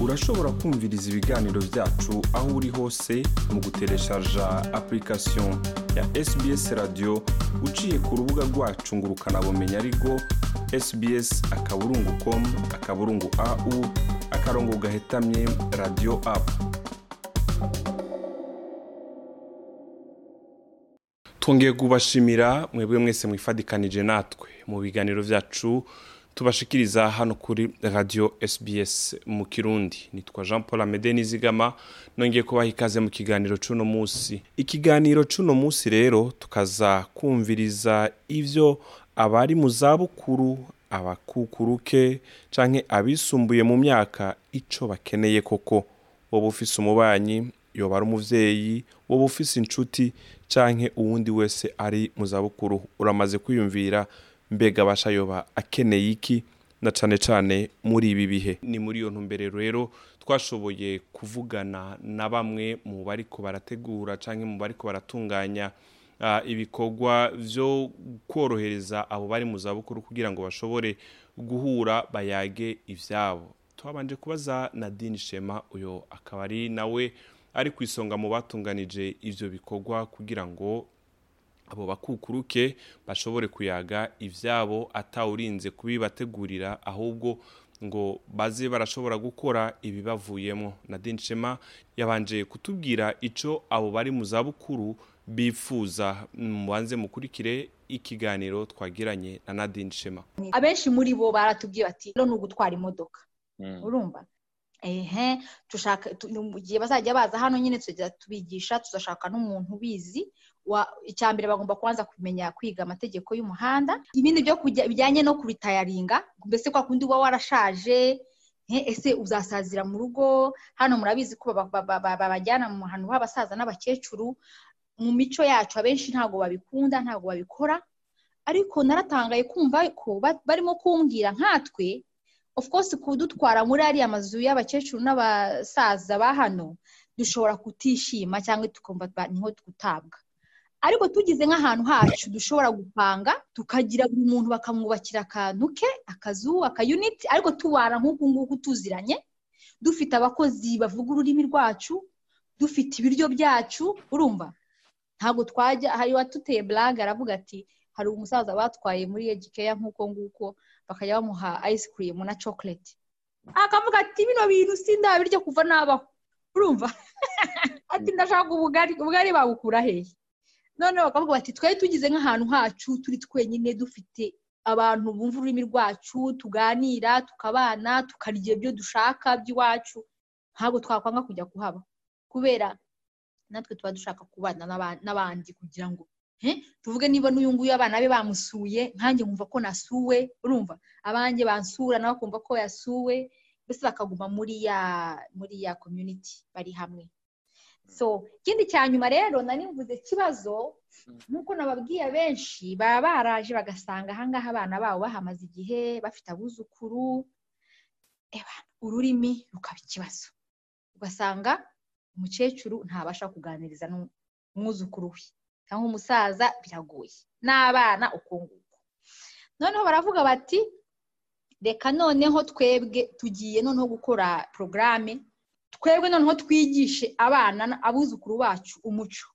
urashobora kumviriza ibiganiro byacu aho uri hose mu gutereshaja application ya sbs radio uciye ku rubuga rwacu ngo ukanabumenya ariko sbs akaburungu com akaburungu au akarongo gahetamye radio apu twongeye kubashimira mwebwe mwese mwifadikanije natwe mu biganiro byacu. Tubashikiriza hano kuri radio sbs mu kirundi. Nitwa jean paul amede nizigama nongeye kubaha ikaze mu kiganiro c'uno munsi. Ikiganiro c'uno munsi rero tukaza kumviriza ivyo abari mu zabukuru abakukuruke canke abisumbuye mu myaka ico bakeneye koko. Woba ufise umubanyi yoba ari umuvyeyi woba ufise inshuti canke uwundi wese ari mu zabukuru. Uramaze kwiyumvira mbega abasha yoba akeneye iki? Na cane cane muri ibi bihe. Ni muri iyo ntumbero rero twashoboye kuvugana na bamwe mu bariko barategura canke mu bariko baratunganya uh, ibikorwa vyo kworohereza abo bari mu zabukuru kugira ngo bashobore guhura bayage ivyabo. Twabanje kubaza Nadine Shema uyo akaba ari nawe ari ku isonga mu batunganije ivyo bikorwa kugira ngo abo bakukuruke bashobore kuyaga ivyabo atawurinze kubibategurira ahubwo ngo baze barashobora gukora ibibavuyemo. Nadine Shema yabanje kutubwira ico abo bari mu zabukuru bifuza mubanze mukurikire ikiganiro twagiranye na Nadine Shema. Abenshi muri bo baratubwiye bati no ugutwara imodoka. Urumva? Ehe tushaka mu gihe bazajya baza hano nyine tujya tubigisha tuzashaka n'umuntu ubizi icya mbere bagomba kubanza kumenya kwiga amategeko y'umuhanda. Ibindi byo bijyanye no kubitayaringa mbese kwa kundi uba warashaje ese uzasazira mu rugo? Hano murabizi ko babajyana mu hantu h'abasaza n'abakecuru. Mu mico yacu abenshi ntabwo babikunda ntabwo babikora. Ariko naratangaye kumva ko barimo kumbwira nkatwe of course kudutwara muri ariya mazu y'abakecuru n'abasaza ba hano dushobora kutishima cyangwa tukumva ni ho gutabwa. Ariko tugize nk'ahantu hacu dushobora gupanga tukagira buri muntu bakamwubakira akantu ke akazu akayuniti ariko tubana nk'uku nguku tuziranye dufite abakozi bavuga ururimi rwacu dufite ibiryo byacu urumva? Ntabwo twajya hari uwatuteye blague aravuga ati hari umusaza batwaye muri egikeya nk'uko nguko bakajya bamuha ice cream na chocolate. Akavuga ati bino bintu sindabirya kuva nabaho. Urumva? Ati ndashaka ubugari ubugari babukura hehe noneho bakavuga bati twari tugize nk'ahantu hacu turi twenyine dufite abantu bumva ururimi rwacu tuganira tukabana tukarya ibyo dushaka by'iwacu. Ntabwo twakwanga kujya kuhaba. Kubera natwe tuba dushaka kubana n'abandi kugira ngo tuvuge niba n'uyu nguyu abana be bamusuye nkanjye nkumva ko nasuwe urumva? Abanjye bansura nawe akumva ko yasuwe mbese bakaguma muri ya muri ya community bari hamwe. So ikindi cya nyuma rero nari mvuze ikibazo nk'uko nababwiye abenshi baba baraje bagasanga ahangaha abana babo bahamaze igihe bafite abuzukuru ururimi rukaba ikibazo. Ugasanga umukecuru ntabasha kuganiriza n'umwuzukuru we. Cyangwa umusaza biragoye. N'abana uko nguko noneho baravuga bati reka noneho twebwe tugiye noneho gukora porogaramu twebwe noneho twigishe abana abuzukuru bacu umuco.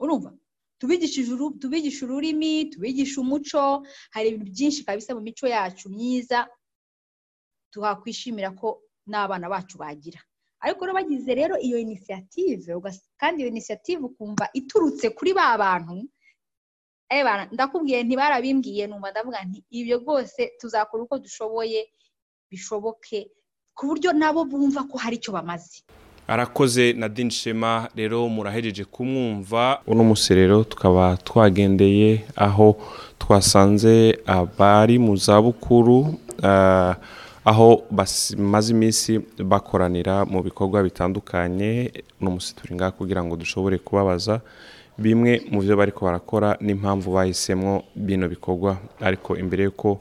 Urumva? Tubigishe ururimi tubigishe umuco hari ibintu byinshi kabisa mu mico yacu myiza tuhakwishimira ko n'abana bacu bagira. Ariko rero bagize rero iyo inisiyative kandi iyo inisiyative ukumva iturutse kuri ba bantu ndakubwiye ntibarabimbwiye numva ndavuga nti ibyo rwose tuzakora uko dushoboye bishoboke ku buryo nabo bumva ko hari icyo bamaze. Arakoze Nadine Shema rero murahejeje kumwumva. Uno munsi rero tukaba twagendeye aho twasanze abari mu zabukuru aho bamaze iminsi bakoranira mu bikorwa bitandukanye turi ngaha kugira ngo dushobore kubabaza bimwe mu byo bari barakora n'impamvu bahisemo bino bikorwa. Ariko imbere y'uko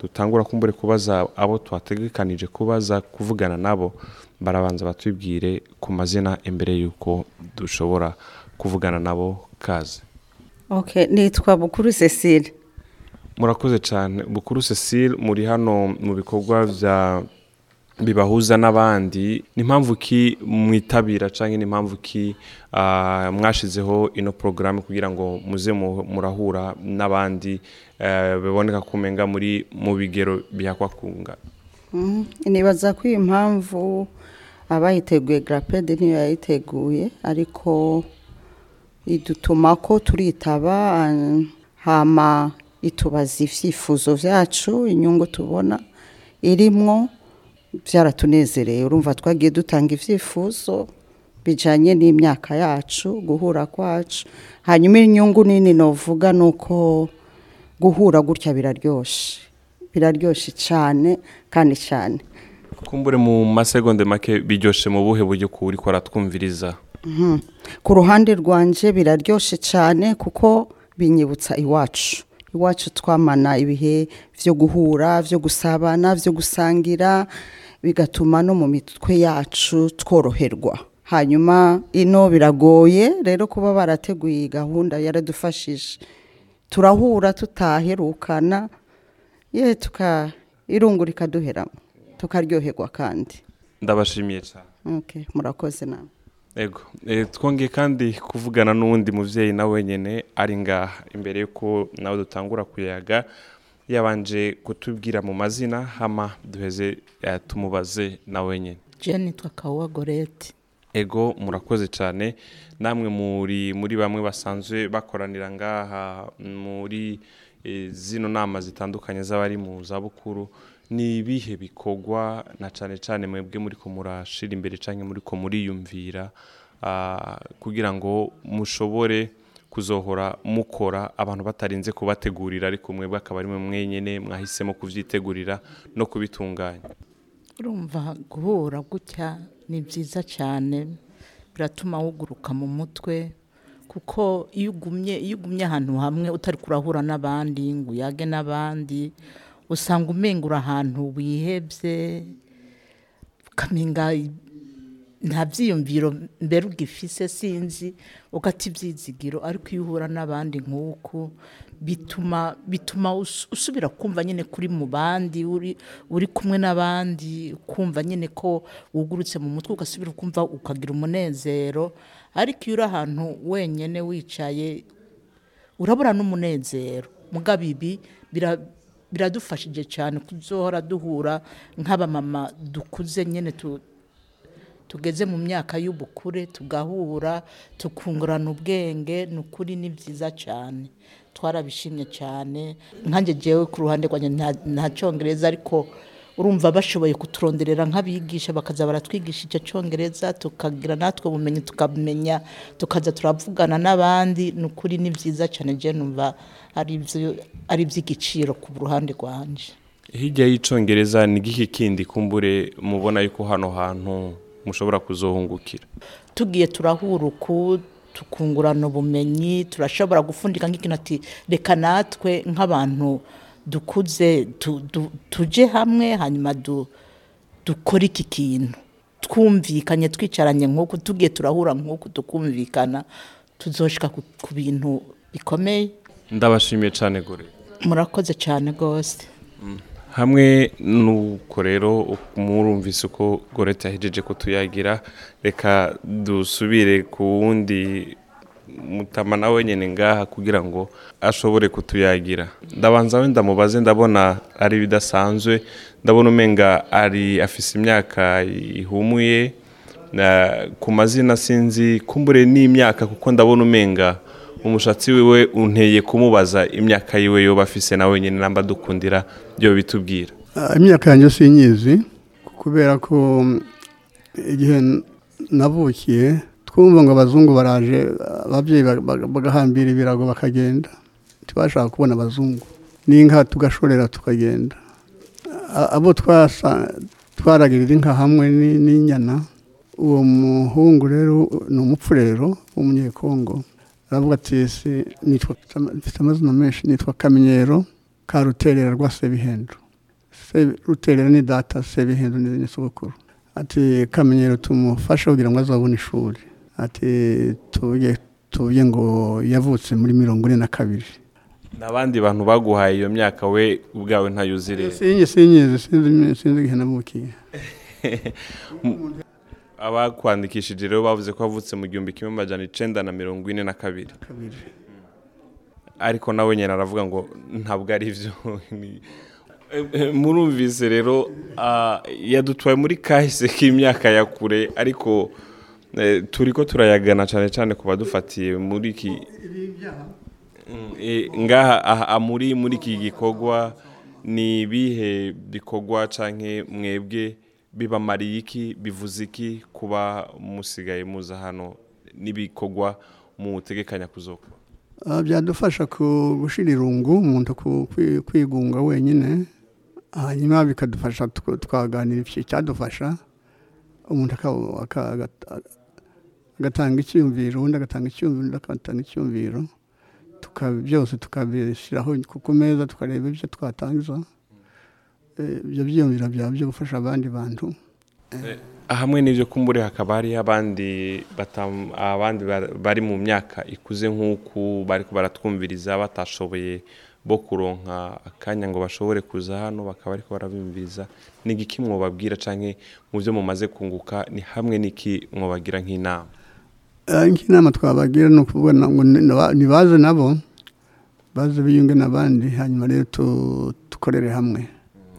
dutangura kumbure kubaza abo twategekanije kubaza kuvugana nabo barabanza batubwire ku mazina imbere y'uko dushobora kuvugana nabo kaze nitwa bukuru cecile murakoze cyane bukuru cecile muri hano mu bikorwa bya bibahuza n'abandi ni impamvu ki mwitabira cyangwa ni impamvu ki ah, mwashizeho ino porogaramu kugira ngo muze mu- murahura n'abandi eh, biboneka kumenga muri mu bigero bihakwa kunga Mhm. nibaza ko iyi mpamvu abayiteguye garapede niyo yayiteguye ariko idutuma ko turitaba ah, hama itubaza ibyifuzo byacu inyungu tubona irimwo byaratunezereye urumva twagiye dutanga ibyifuzo bijyanye n'imyaka yacu guhura kwacu. Hanyuma inyungu nini navuga ni uko guhura gutya biraryoshye biraryoshye cyane kandi cyane kumbure mu masegonde make biryoshe mu buhe buryo kuri ko aratwumviriza Mhm. ku ruhande rwanje biraryoshye cyane kuko binyibutsa iwacu. Iwacu twamana ibihe byo guhura byo gusabana byo gusangira bigatuma no mu mitwe yacu tworoherwa. Hanyuma ino biragoye rero kuba barateguye iyi gahunda yaradufashije. Turahura tutaherukana ye tuka irungu rikaduheramo tukaryoherwa kandi. Ndabashimiye cyane murakoze nawe. Twongeye kandi kuvugana n'uwundi muvyeyi nawe nyene ari ngaha. Imbere yuko nawe dutangura kuyaga yabanje kutubwira mu mazina hama duheze eh, tumubaze nawe nyene. Jeni nitwa kawuwa goreti ego murakoze cyane namwe muri muri bamwe basanzwe bakoranira ngaha muri eh, zino nama zitandukanye z'abari mu zabukuru ni ibihe bikorwa na cyane cyane mwebwe muri ko murashira imbere cyangwa muri ko muriyumvira ah, kugira ngo mushobore kuzohora mukora abantu batarinze kubategurira ariko mwebwe akaba ari mwe mwenyene mwahisemo kuvyitegurira no kubitunganya. Urumva guhura gutya ni byiza cyane biratuma wuguruka mu mutwe kuko iyo ugumye ahantu hamwe utari kurahura n'abandi ngo uyage n'abandi usanga umengura ahantu wihebye ukamenga nta byiyumviro mbere ugifise sinzi ugata ibyizigiro ariko iyo uhura n'abandi nk'uku bituma bituma us- usubira kumva nyine kuri mu bandi uri uri kumwe n'abandi kumva nyine ko wugurutse mu mutwe ugasubira ukumva ukagira umunezero. Ariko iyo uri ahantu wenyine wicaye urabura n'umunezero. Mugabo ibi biradufashije cyane kuzohora duhura nk'abamama dukuze nyine tu tugeze mu myaka y'ubukure tugahura tukungurana ubwenge ni ukuri ni byiza cyane. Twarabishimye cyane. Nkanjye jewe ku ruhande rwanjye nta cyongereza ariko urumva bashoboye kuturonderera nk'abigisha bakaza baratwigisha icyo cyongereza tukagira natwe ubumenyi tukamenya tukaza turavugana n'abandi ni ukuri ni byiza cyane je numva ari iby'igiciro ku ruhande rwanje. Hirya y'icongereza ni giki kindi kumbure mubona yuko hano hantu mushobora kuzohungukira? Tugiye turahura uku tukungurana ubumenyi turashobora gufundika nk'ikintu ati reka natwe nk'abantu dukuze tu- du- tuje hamwe hanyuma du- dukore iki kintu. Twumvikanye twicaranye nk'uku tugiye turahura nk'uku tukumvikana tuzoshika ku ku bintu bikomeye. Ndabashimiye cyane gore murakoze cyane rwose. Hamwe n'uko rero murumvise uko gorete yahejeje kutuyagira reka dusubire ku wundi mutama nawe nyine ngaha kugira ngo ashobore kutuyagira. Ndabanza wenda mubaze ndabona ari ibidasanzwe ndabona umenga ari afise imyaka ihumuye. Ku mazina sinzi kumbure n'imyaka kuko ndabona umenga umushatsi wiwe unteye kumubaza imyaka yiwe yoba afise nawe nyine namba dukundira byo bitubwira. Ah, imyaka yanjye sinyizi kubera ko mm, igihe navukiye twumva ngo abazungu baraje ababyeyi ba- ba- bagahambira ibirago bakagenda ntibashaka kubona abazungu. N'inka tugashorera tukagenda. Abo twaragirira inka hamwe ni- n'inyana. Uwo muhungu rero ni umupfurero w'umunyekongo. Aravuga ati "Si- nitwa mfite amazina menshi nitwa kamenyero ka ruterera rwa sebihendo Se- ruterera ni data sebihendo ni sogokuru ati kamenyero tumufashe kugira ngo azabone ishuri. Ati tuye ngo yavutse muri mirongo ine na kabiri. N'abandi bantu baguhaye iyo myaka we ubwawe ntayuzi rero sinzi sinzi sinzi igihe navukiye. Abakwandikishije rero bavuze ko wavutse mu gihumbi kimwe amajana icenda na mirongo ine na kabiri. Kabiri. Ariko nawe nyine aravuga ngo ntabwo ari byo. Murumvise rero ah, yadutwaye muri kahise k'imyaka ya kure ariko turi ko turayagana cyane cyane ku badufatiye muri iki Mm, eh, ngaha aha- aha muri muri iki gikorwa ni ibihe bikorwa canke mwebwe bibamariye iki bivuze iki kuba musigaye muza hano? N'ibikorwa mutegekanya kuzokora Ah, byadufasha ku gushira irungu umuntu kwigunga wenyine. Hanyuma bikadufasha twaganira iki cyadufasha umuntu agatanga icyumviro undi agatanga icyumviro undi agatanga icyumviro byose tukabishyiraho ku meza tukareba ibyo twatangiza Eh, ibyo byiyumviro byaba byo gufasha abandi bantu. Hamwe n'ibyo kumbure hakaba hari abandi abandi bar- bari mu myaka ikuze nk'uku bari baratwumviriza batashoboye bo kuronka akanya ngo bashobore kuza hano bakaba ariko barabimviriza. Ni igiki mwobabwira canke mu byo mumaze kunguka ni hamwe n'iki mwobagira nk'inama? Eh, nk'inama twabagira ni ukuvuga nibaze nabo baze biyunge n'abandi hanyuma rero dukorere hamwe.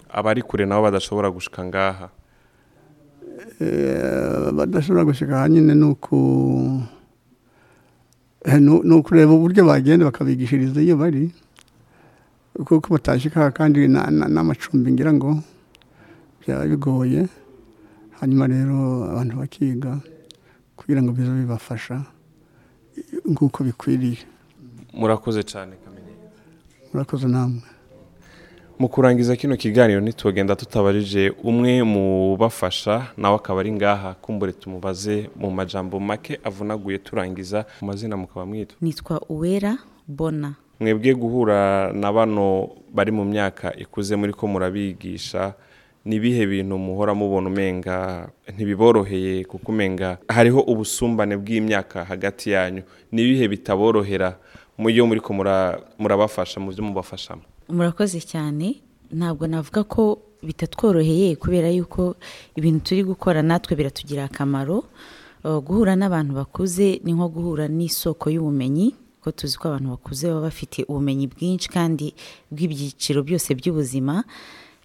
Abari kure nabo badashobora gushika ngaha? Eh, badashobora gushyika aha nyine ni uku eh, ni ukureba uburyo bagenda bakabigishiriza iyo bari kuko batashyika kandi na- na- n'amacumbi ngira ngo byaba bigoye. Hanyuma rero abantu bakiga. Kugira ngo bize bibafasha nk'uko bikwiriye. Murakoze cyane kamenyero murakoze namwe. Mu kurangiza kino kiganiro ntitugenda tutabarije umwe mu bafasha nawe akaba ari ngaha. Kumbure tumubaze mu majambo make avunaguye turangiza mu mazina mukaba mwitwa? Nitwa uwera bona. Mwebwe guhura na bano bari mu myaka ikuze muri ko murabigisha ni ibihe bintu muhora mubona umenga? Ntibiboroheye kuko umenga hariho ubusumbane bw'imyaka hagati yanyu. Ni ibihe bitaborohera? Mu iyo muri ko mura- murabafasha mu byo mubafashamo. Murakoze cyane. Ntabwo navuga ko bitatworoheye kubera yuko ibintu turi gukora natwe biratugirira akamaro. Uh, guhura n'abantu bakuze ni nko guhura n'isoko y'ubumenyi ko tuzi ko abantu bakuze baba bafite ubumenyi bwinshi kandi bw'ibyiciro byose by'ubuzima.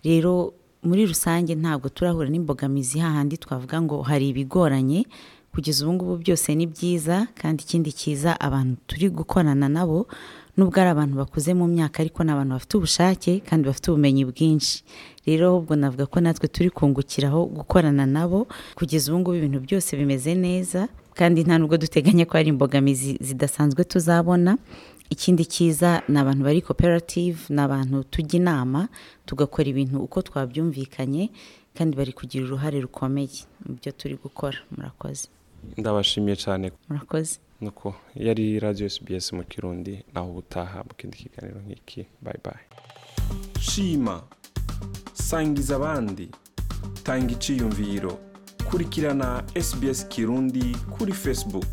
Rero muri rusange ntabwo turahura n'imbogamizi hahandi twavuga ngo hari ibigoranye kugeza ubu ngubu byose ni byiza kandi ikindi cyiza abantu turi gukorana nabo nubwo ari abantu bakuze mu myaka ariko ni abantu bafite ubushake kandi bafite ubumenyi bwinshi. Rero ahubwo navuga ko natwe turi kungukiraho gukorana nabo kugeza ubu ngubu ibintu byose bimeze neza kandi nta nubwo duteganya ko hari imbogamizi zidasanzwe tuzabona ikindi cyiza ni abantu bari koperative ni abantu tujya inama tugakora ibintu uko twabyumvikanye kandi bari kugira uruhare rukomeye. Mu byo turi gukora murakoze. Ndabashimiye cyane. Murakoze. Nuko yari radiyo SBS mu kirundi naho ubutaha mu kindi kiganiro nk'iki. Bayi bayi shima. Sangiza abandi. Tanga iciyumviro. Kurikirana SBS kirundi kuri facebook.